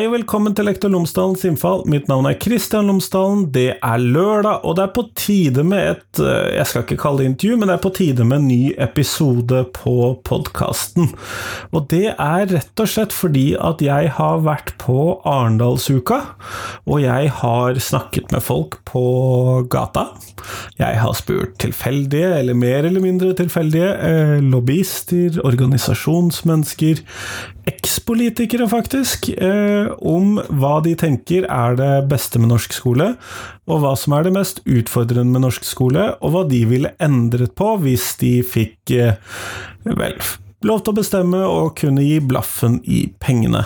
Hei og velkommen til Lektor Lomsdalens innfall. Mitt navn er Kristian Lomsdalen. Det er lørdag, og det er på tide med et eh, Jeg skal ikke kalle det intervju, men det er på tide med en ny episode på podkasten. Og det er rett og slett fordi at jeg har vært på Arendalsuka, og jeg har snakket med folk på gata. Jeg har spurt tilfeldige, eller mer eller mindre tilfeldige, eh, lobbyister, organisasjonsmennesker, ekspolitikere faktisk, eh, om hva de tenker er det beste med norsk skole, og hva som er det mest utfordrende med norsk skole, og hva de ville endret på hvis de fikk eh, vel lov til å bestemme og kunne gi blaffen i pengene.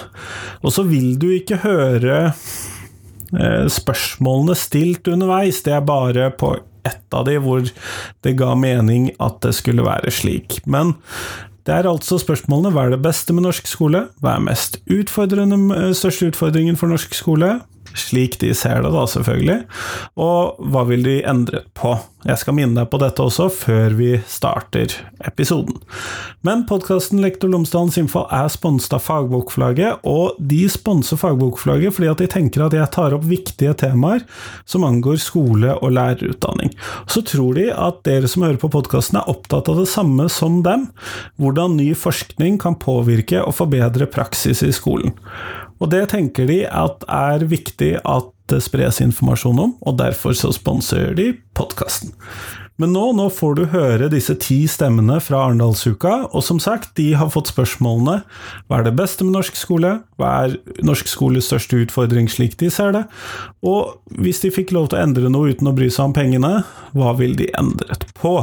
Og så vil du ikke høre eh, spørsmålene stilt underveis, det er bare på ett av de hvor det ga mening at det skulle være slik. Men det er altså spørsmålene hva er det beste med norsk skole, hva er mest utfordrende, eh, største utfordringen for norsk skole, slik de ser det, da, selvfølgelig, og hva vil de endre på? Jeg skal minne deg på dette også før vi starter episoden. Men podkasten Lektor Lomsdalens innfall er sponset av Fagbokforlaget, og de sponser Fagbokforlaget fordi at de tenker at jeg tar opp viktige temaer som angår skole og lærerutdanning. Så tror de at dere som hører på podkasten er opptatt av det samme som dem, hvordan ny forskning kan påvirke og forbedre praksis i skolen. Og det tenker de at er viktig at det spres informasjon om, og derfor så sponser de podkasten. Men nå, nå får du høre disse ti stemmene fra Arendalsuka, og som sagt, de har fått spørsmålene Hva er det beste med norsk skole? Hva er norsk skoles største utfordring slik de ser det? Og hvis de fikk lov til å endre noe uten å bry seg om pengene, hva vil de endret på?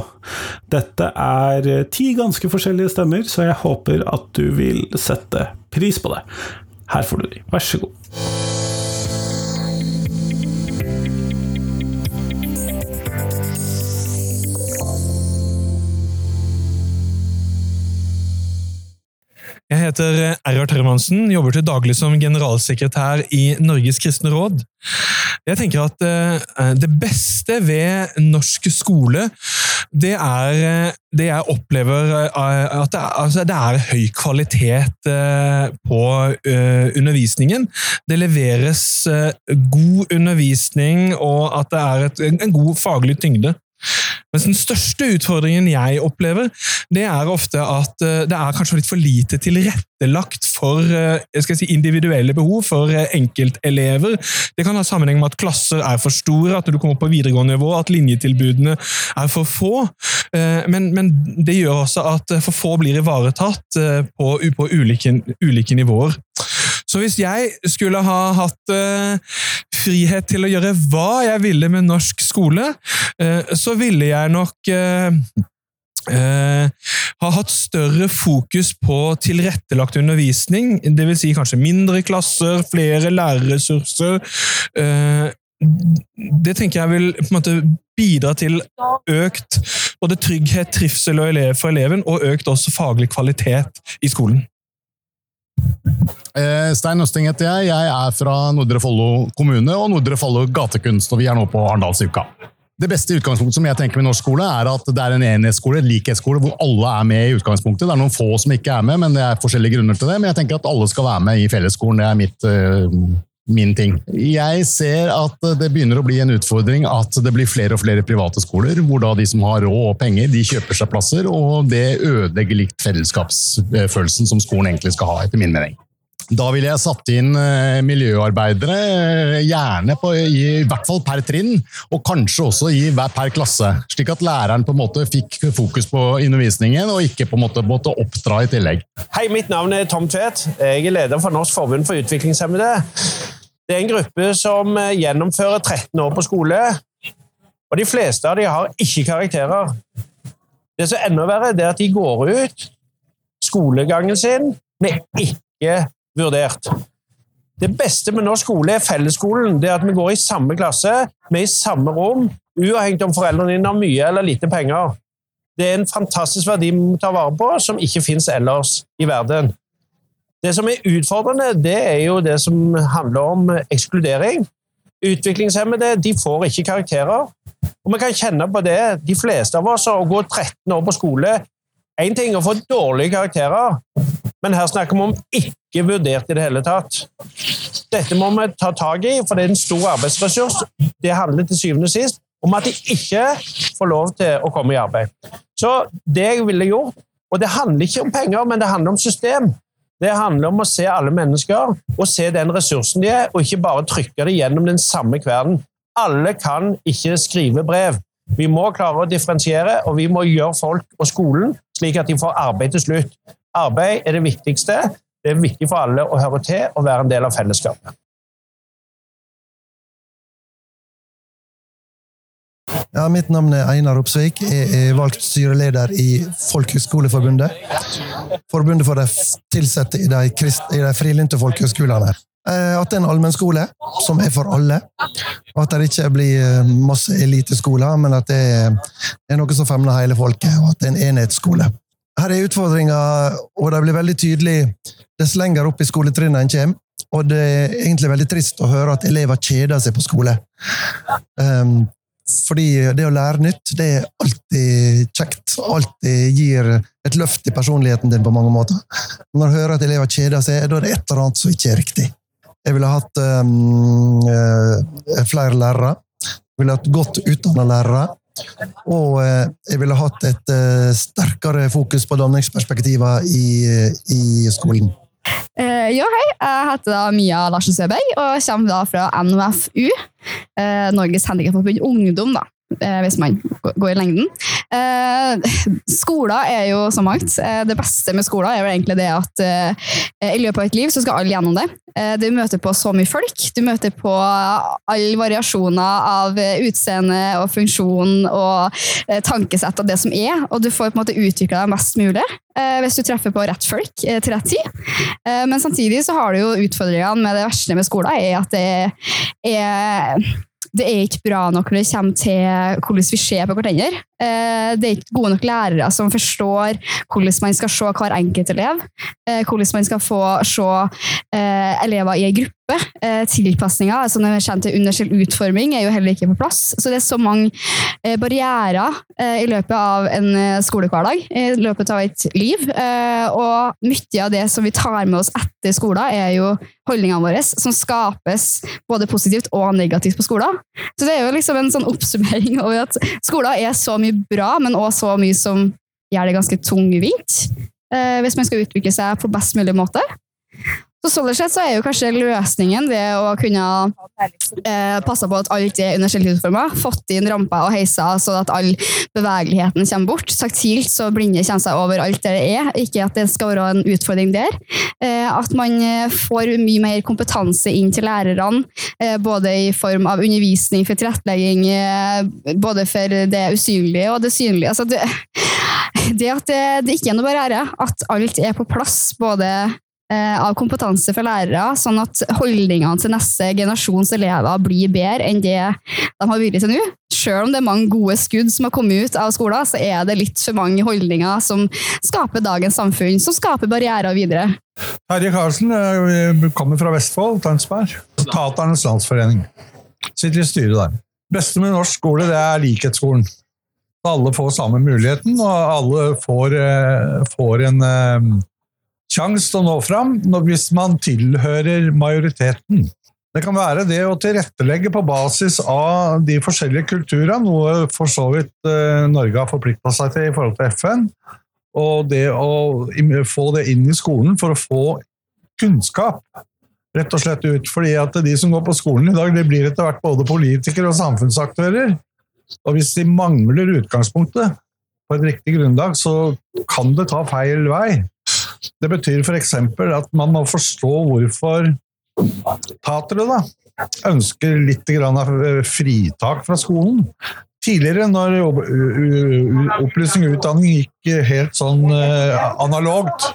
Dette er ti ganske forskjellige stemmer, så jeg håper at du vil sette pris på det. Her får du de. Vær så god. Jeg heter Erhard Hermansen, jobber til daglig som generalsekretær i Norges kristne råd. Jeg tenker at eh, det beste ved norsk skole, det er eh, det jeg opplever eh, at det er, altså det er høy kvalitet på undervisningen. Det leveres god undervisning, og at det er et, en god faglig tyngde. Mens den største utfordringen jeg opplever, det er ofte at eh, det er kanskje litt for lite tilrettelagt for eh, si, individuelle behov for eh, enkeltelever. Det kan ha sammenheng med at klasser er for store, at du kommer på videregående nivå, at linjetilbudene er for få. Men, men det gjør også at for få blir ivaretatt på, på ulike, ulike nivåer. Så hvis jeg skulle ha hatt frihet til å gjøre hva jeg ville med norsk skole, uh, så ville jeg nok uh, har hatt større fokus på tilrettelagt undervisning, dvs. Si kanskje mindre klasser, flere lærerressurser. det tenker jeg vil på en måte bidra til økt både trygghet, trivsel og elev for eleven, og økt også faglig kvalitet i skolen. Eh, Stein Østing heter jeg. Jeg er fra Nordre Follo kommune og Nordre Follo gatekunst, og vi er nå på Arendalsuka. Det beste utgangspunktet som jeg tenker med norsk skole, er at det er en enhetsskole, en likhetsskole, hvor alle er med i utgangspunktet. Det er noen få som ikke er med, men det er forskjellige grunner til det. Men jeg tenker at alle skal være med i fellesskolen. Det er mitt, uh, min ting. Jeg ser at det begynner å bli en utfordring at det blir flere og flere private skoler, hvor da de som har råd og penger, de kjøper seg plasser, og det ødelegger litt fellesskapsfølelsen som skolen egentlig skal ha, etter min mening. Da ville jeg satt inn eh, miljøarbeidere, eh, gjerne på, i, hvert fall per trinn, og kanskje også i hver per klasse. Slik at læreren på en måte fikk fokus på undervisningen, og ikke på en måte måtte oppdra i tillegg. Hei, mitt navn er Tom Tvedt. Jeg er leder for Norsk forbund for utviklingshemmede. Det er en gruppe som eh, gjennomfører 13 år på skole, og de fleste av dem har ikke karakterer. Det som er enda verre, er at de går ut skolegangen sin med ikke vurdert. Det beste med norsk skole er fellesskolen. Det er at vi går i samme klasse, vi er i samme rom, uavhengig om foreldrene dine har mye eller lite penger. Det er en fantastisk verdi vi må ta vare på, som ikke fins ellers i verden. Det som er utfordrende, det er jo det som handler om ekskludering. Utviklingshemmede de får ikke karakterer. Og vi kan kjenne på det, de fleste av oss, å gå 13 år på skole Én ting er å få dårlige karakterer, Men her snakker vi om ikke vurdert i det hele tatt. Dette må vi ta tak i, for det er en stor arbeidsressurs. Det handler til syvende og sist om at de ikke får lov til å komme i arbeid. Så det jeg ville gjort Og det handler ikke om penger, men det handler om system. Det handler om å se alle mennesker og se den ressursen de er, og ikke bare trykke det gjennom den samme kverden. Alle kan ikke skrive brev. Vi må klare å differensiere, og vi må gjøre folk og skolen slik at de får arbeid til slutt. Arbeid er det viktigste. Det er viktig for alle å høre til og være en del av fellesskapet. Ja, mitt navn er Einar Opsvik. Jeg er valgt styreleder i Folkehøgskoleforbundet. Forbundet for de ansatte i de, krist, i de frilynte folkehøgskolene. Eh, At det er en allmennskole som er for alle. At det ikke blir eh, masse eliteskoler, men at det er noe som femner hele folket, og at det er en enhetsskole. Her er utfordringer, og de blir veldig tydelige dess lenger opp i skoletrinnet en kommer. Og det er egentlig veldig trist å høre at elever kjeder seg på skole. Um, fordi det å lære nytt, det er alltid kjekt. Alltid gir et løft i personligheten din på mange måter. Når du hører at elever kjeder seg, da er det et eller annet som ikke er riktig. Jeg ville hatt um, flere lærere. Jeg ville hatt godt utdanna lærere. Og eh, jeg ville hatt et sterkere fokus på danningsperspektiver i, i skolen. Eh, jo, hei. Jeg heter da Mia Larsen Søberg og kommer da fra NOFU, uh, Norges Handikapforbund Ungdom, da, eh, hvis man går i lengden. Eh, skoler er jo så mangt. Eh, det beste med skoler er jo egentlig det at eh, i løpet av et liv så skal alle gjennom det. Eh, du møter på så mye folk. Du møter på alle variasjoner av eh, utseende og funksjon og eh, tankesett av det som er, og du får på en måte utvikla deg mest mulig eh, hvis du treffer på rett folk eh, til rett tid. Eh, Men samtidig så har du jo utfordringene med det verste med skolen, er at det er det er ikke bra nok når det kommer til hvordan vi ser på hverandre. Eh, Det er ikke gode nok lærere som forstår hvordan man skal se hver enkelt elev. eh, Hvordan man skal få se eh, elever i en gruppe. Tilpasninger, altså når det kommer til universell utforming, er jo heller ikke på plass. Så det er så mange barrierer i løpet av en eh, skolehverdag, i løpet av et liv. Og mye av det som vi tar med oss etter skolen, er jo holdningene våre, som skapes både positivt og negativt på skolen. Så det er jo liksom en sånn oppsummering over at skolen er så mye bra, men også så mye som gjør det ganske tungvint, eh, hvis man skal utvikle seg på best mulig måte. Så sånn sett så er jo kanskje løsningen det å kunne eh, passe på at alt er universelt utforma, fått inn ramper og heiser så at all bevegeligheten kommer bort. Taktilt så blinde kommer seg over alt det det er, ikke at det skal være en utfordring der. Eh, at man eh, får mye mer kompetanse inn til lærerne, eh, både i form av undervisning, for tilrettelegging, eh, både for det usynlige og det synlige. Altså det, det at det, det ikke er noe barriere, at alt er på plass, både av kompetanse for lærere, sånn at holdningene til neste generasjons elever blir bedre enn det de har vært til nå. Selv om det er mange gode skudd som har kommet ut av skolen, så er det litt for mange holdninger som skaper dagens samfunn, som skaper barrierer videre. Terje Karlsen eh, kommer fra Vestfold, Tønsberg. Taternes Landsforening. Sitter i styret der. beste med norsk skole, det er likhetsskolen. Alle får samme muligheten, og alle får, eh, får en eh, sjanse til å nå fram hvis man tilhører majoriteten. Det kan være det å tilrettelegge på basis av de forskjellige kulturene, noe for så vidt eh, Norge har forplikta seg til i forhold til FN. Og det å få det inn i skolen for å få kunnskap, rett og slett ut. Fordi at de som går på skolen i dag, det blir etter hvert både politikere og samfunnsaktører. Og hvis de mangler utgangspunktet på et riktig grunnlag, så kan det ta feil vei. Det betyr f.eks. at man må forstå hvorfor tatere ønsker litt eh, fritak fra skolen. Tidligere, når opplysning og utdanning gikk helt sånn eh, analogt,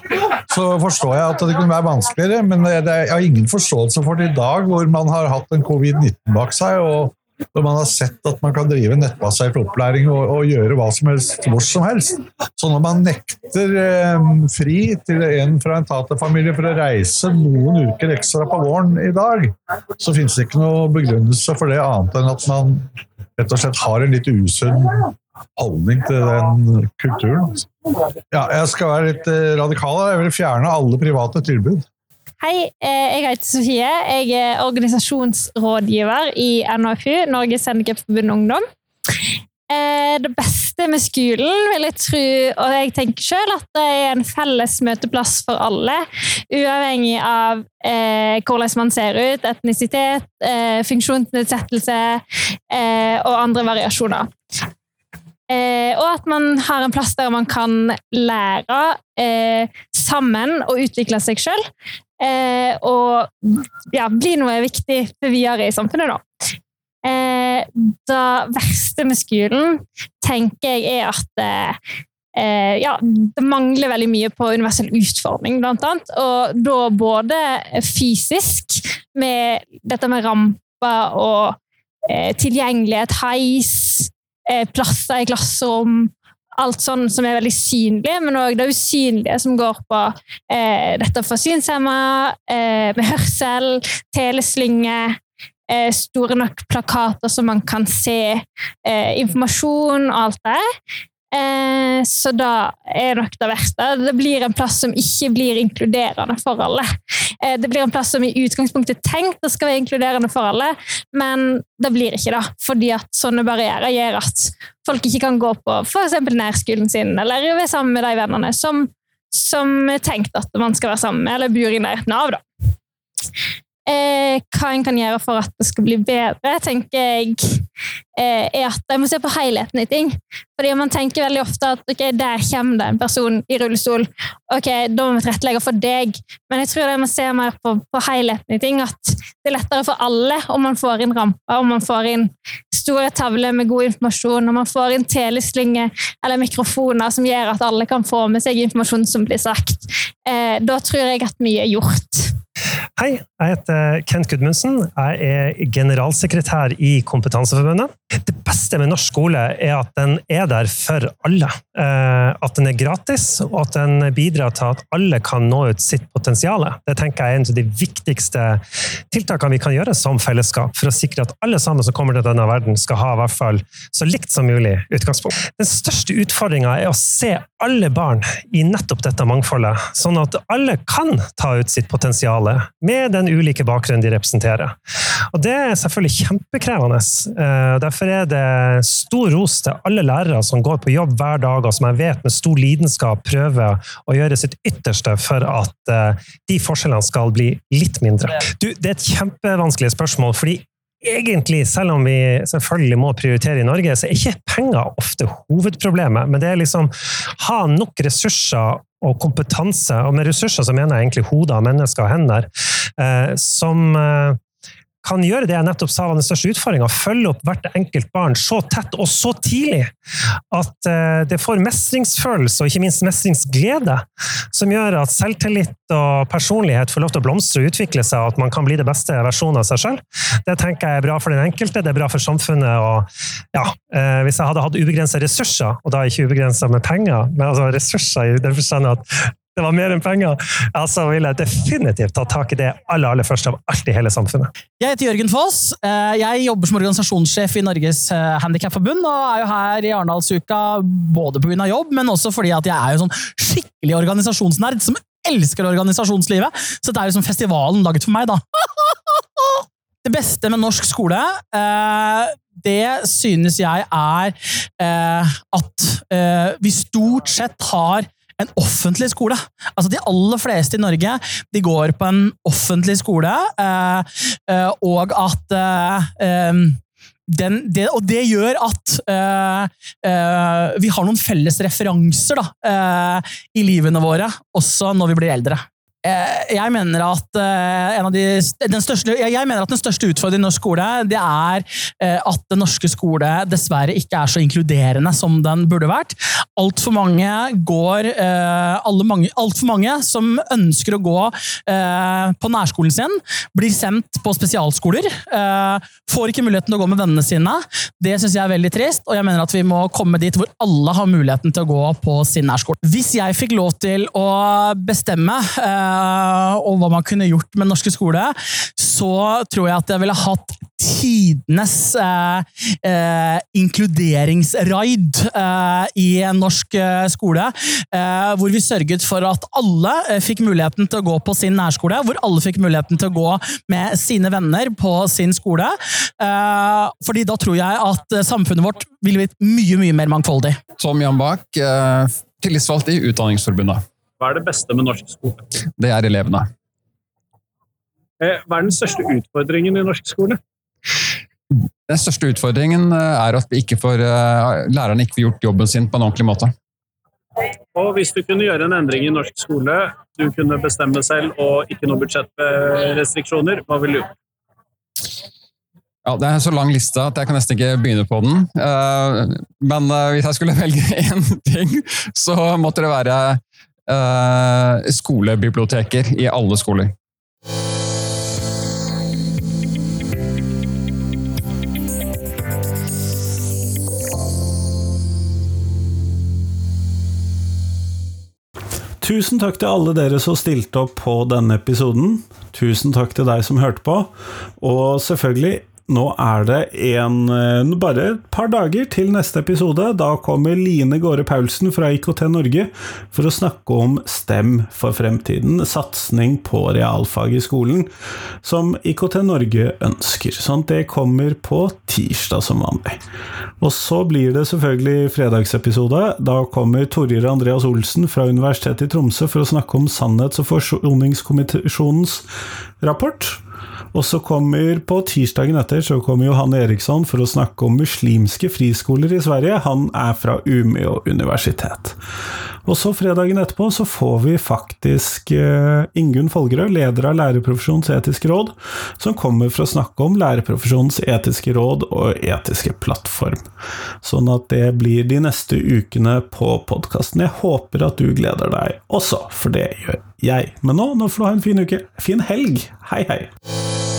så forstår jeg at det kunne være vanskeligere, men jeg har ingen forståelse for det i dag, hvor man har hatt en covid-19 bak seg, og hvor man har sett at man kan drive nettbasert opplæring og, og gjøre hva som helst hvor som helst. Så når man nekter eh, fri til en fra en taterfamilie for å reise noen uker ekstra på våren i dag, så finnes det ikke noe begrunnelse for det annet enn at man rett og slett har en litt usunn holdning til den kulturen. Ja, jeg skal være litt eh, radikal. Jeg vil fjerne alle private tilbud. Hei, eh, jeg heter Sofie. Jeg er organisasjonsrådgiver i NHFU, Norges Handikapforbund Ungdom. Eh, Det beste med skolen vil jeg tro, og jeg tenker selv at det er en felles møteplass for alle, uavhengig av eh, hvordan man ser ut, etnisitet, eh, funksjonsnedsettelse eh, og andre variasjoner. Eh, og at man har en plass der man kan lære eh, sammen og utvikle seg selv. Eh, og ja, bli noe viktig for videre i samfunnet, da. Eh, det verste med skolen tenker jeg er at eh, eh, ja, det mangler veldig mye på universell utforming, blant annet. Og da både fysisk, med dette med ramper og eh, tilgjengelighet, heis, eh, plasser i klasserom, alt sånn som er veldig synlig, men òg det usynlige som går på eh, dette for synshemma, eh, med hørsel, teleslynge, eh, store nok plakater som man kan se eh, informasjon og alt det. Eh, så da er nok det verste. Det blir en plass som ikke blir inkluderende for alle. Eh, det blir en plass som i utgangspunktet tenkt det skal være inkluderende for alle, men det blir ikke det, fordi at sånne barrierer gjør at folk ikke kan gå på f.eks. nærskolen sin, eller være sammen med de vennene som, som er tenkt at man skal være sammen med, eller bor i nærheten av. da. Eh, hva en kan gjøre for at det skal bli bedre, tenker jeg er at jeg må se på helheten i ting. Fordi man tenker veldig ofte at ok, der kommer det en person i rullestol. ok, Da må vi tilrettelegge for deg. Men jeg tror jeg må se mer på, på helheten i ting. At det er lettere for alle om man får inn ramper, om man får inn store tavler med god informasjon, om man får inn teleslynger eller mikrofoner som gjør at alle kan få med seg informasjon som blir sagt. Eh, da tror jeg at mye er gjort. Hei, jeg heter Kent Gudmundsen. Jeg er generalsekretær i Kompetanseforbundet. Det beste med norsk skole er at den er der for alle. Eh, At den er gratis, og at den bidrar til at alle kan nå ut sitt potensial. Det tenker jeg er en av de viktigste tiltakene vi kan gjøre som fellesskap, for å sikre at alle sammen som kommer til denne verden, skal ha i hvert fall så likt som mulig utgangspunkt. Den største utfordringa er å se alle barn i nettopp dette mangfoldet, sånn at alle kan ta ut sitt potensial med den ulike bakgrunnen de representerer. Og Det er selvfølgelig kjempekrevende. Eh, Derfor er det stor ros til alle lærere som går på jobb hver dag, og som jeg vet med stor lidenskap prøver å gjøre sitt ytterste for at eh, de forskjellene skal bli litt mindre. Du, det er et kjempevanskelig spørsmål, fordi egentlig, selv om vi selvfølgelig må prioritere i Norge, så er ikke penger ofte hovedproblemet, men det er liksom ha nok ressurser og kompetanse, og med ressurser så mener jeg egentlig hoder, mennesker og hender, eh, som eh, kan gjøre det jeg nettopp sa var den største utfordringa, følge opp hvert enkelt barn så tett og så tidlig at eh, det får mestringsfølelse og ikke minst mestringsglede, som gjør at selvtillit og personlighet får lov til å blomstre og utvikle seg, og at man kan bli det beste versjonen av seg sjøl. Det tenker jeg er bra for den enkelte, det er bra for samfunnet. og ja, eh, Hvis jeg hadde hatt ubegrensa ressurser, og da ikke ubegrensa med penger, men altså ressurser i den forstand at det var mer enn penger, ja, så vil jeg definitivt ta tak i det aller, aller først av alt i hele samfunnet. Jeg heter Jørgen Foss. Eh, Jeg jobber som organisasjonssjef i Norges eh, Handikapforbund, og er jo her i Arendalsuka både pga. jobb, men også fordi at jeg er jo sånn skikkelig organisasjonsnerd som elsker organisasjonslivet. Så det er jo som festivalen laget for meg, da. Det beste med norsk skole, eh, det synes jeg er at vi stort sett har en offentlig skole. Altså De aller fleste i Norge de går på en offentlig skole, eh, eh, og at eh, den, det, og det gjør at øh, øh, vi har noen felles referanser da, øh, i livene våre, også når vi blir eldre. Eh, Jeg mener, at, eh, de, den største, jeg mener at den største utfordringen i norsk skole det er eh, at den norske skole dessverre ikke er så inkluderende som den burde vært. Altfor mange går alle alt for mange som ønsker å gå på nærskolen sin, blir sendt på spesialskoler. Får ikke muligheten til å gå med vennene sine. Det syns jeg er veldig trist, og jeg mener at vi må komme dit hvor alle har muligheten til å gå på sin nærskole. Hvis jeg fikk lov til å bestemme og hva man kunne gjort med den norske skole, så tror jeg at jeg ville hatt tidenes eh, eh, inkluderingsraid eh, i en norsk eh, skole, eh, hvor vi sørget for at alle eh, fikk muligheten til å gå på sin nærskole, hvor alle fikk muligheten til å gå med sine venner på sin skole. Eh, fordi da tror jeg at eh, samfunnet vårt ville blitt mye, mye mer mangfoldig. Tom Jan Bach, eh, tillitsvalgt i Utdanningsforbundet. Hva er det beste med norsk skole? Det er elevene. Eh, Hva er den største utfordringen i norsk skole? Den største utfordringen eh, er at ikke får, eh, lærerne ikke får gjort jobben sin på en ordentlig måte. Og hvis du kunne gjøre en endring i norsk skole, du kunne bestemme selv og ikke noe budsjettrestriksjoner, hva ville du gjort? Ja, Det er en så lang liste at jeg kan nesten ikke begynne på den. Men hvis jeg skulle velge én ting, så måtte det være skolebiblioteker i alle skoler. Tusen takk til alle dere som stilte opp på denne episoden. Tusen takk til deg som hørte på. Og selvfølgelig, nå er det en, eh, bare et par dager til neste episode. Da kommer Line Gåre Paulsen fra IKT Norge for å snakke om STEM for fremtiden. Satsing på realfag i skolen, som IKT Norge ønsker. Sånn det kommer på tirsdag som vanlig. Og så blir det selvfølgelig fredagsepisode. Da kommer Torjer Andreas Olsen fra Universitetet i Tromsø for å snakke om Sannhets- og forsoningskommisjonens rapport. Og så kommer på tirsdagen etter så kommer Johan Eriksson for å snakke om muslimske friskoler i Sverige. Han er fra Umeå universitet. Og så fredagen etterpå så får vi faktisk eh, Ingunn Folgerød, leder av Lærerprofesjonens etiske råd, som kommer for å snakke om Lærerprofesjonens etiske råd og etiske plattform. Sånn at det blir de neste ukene på podkasten. Jeg håper at du gleder deg også, for det gjør jeg. Men nå, nå får du ha en fin uke. Fin helg! Hei, hei!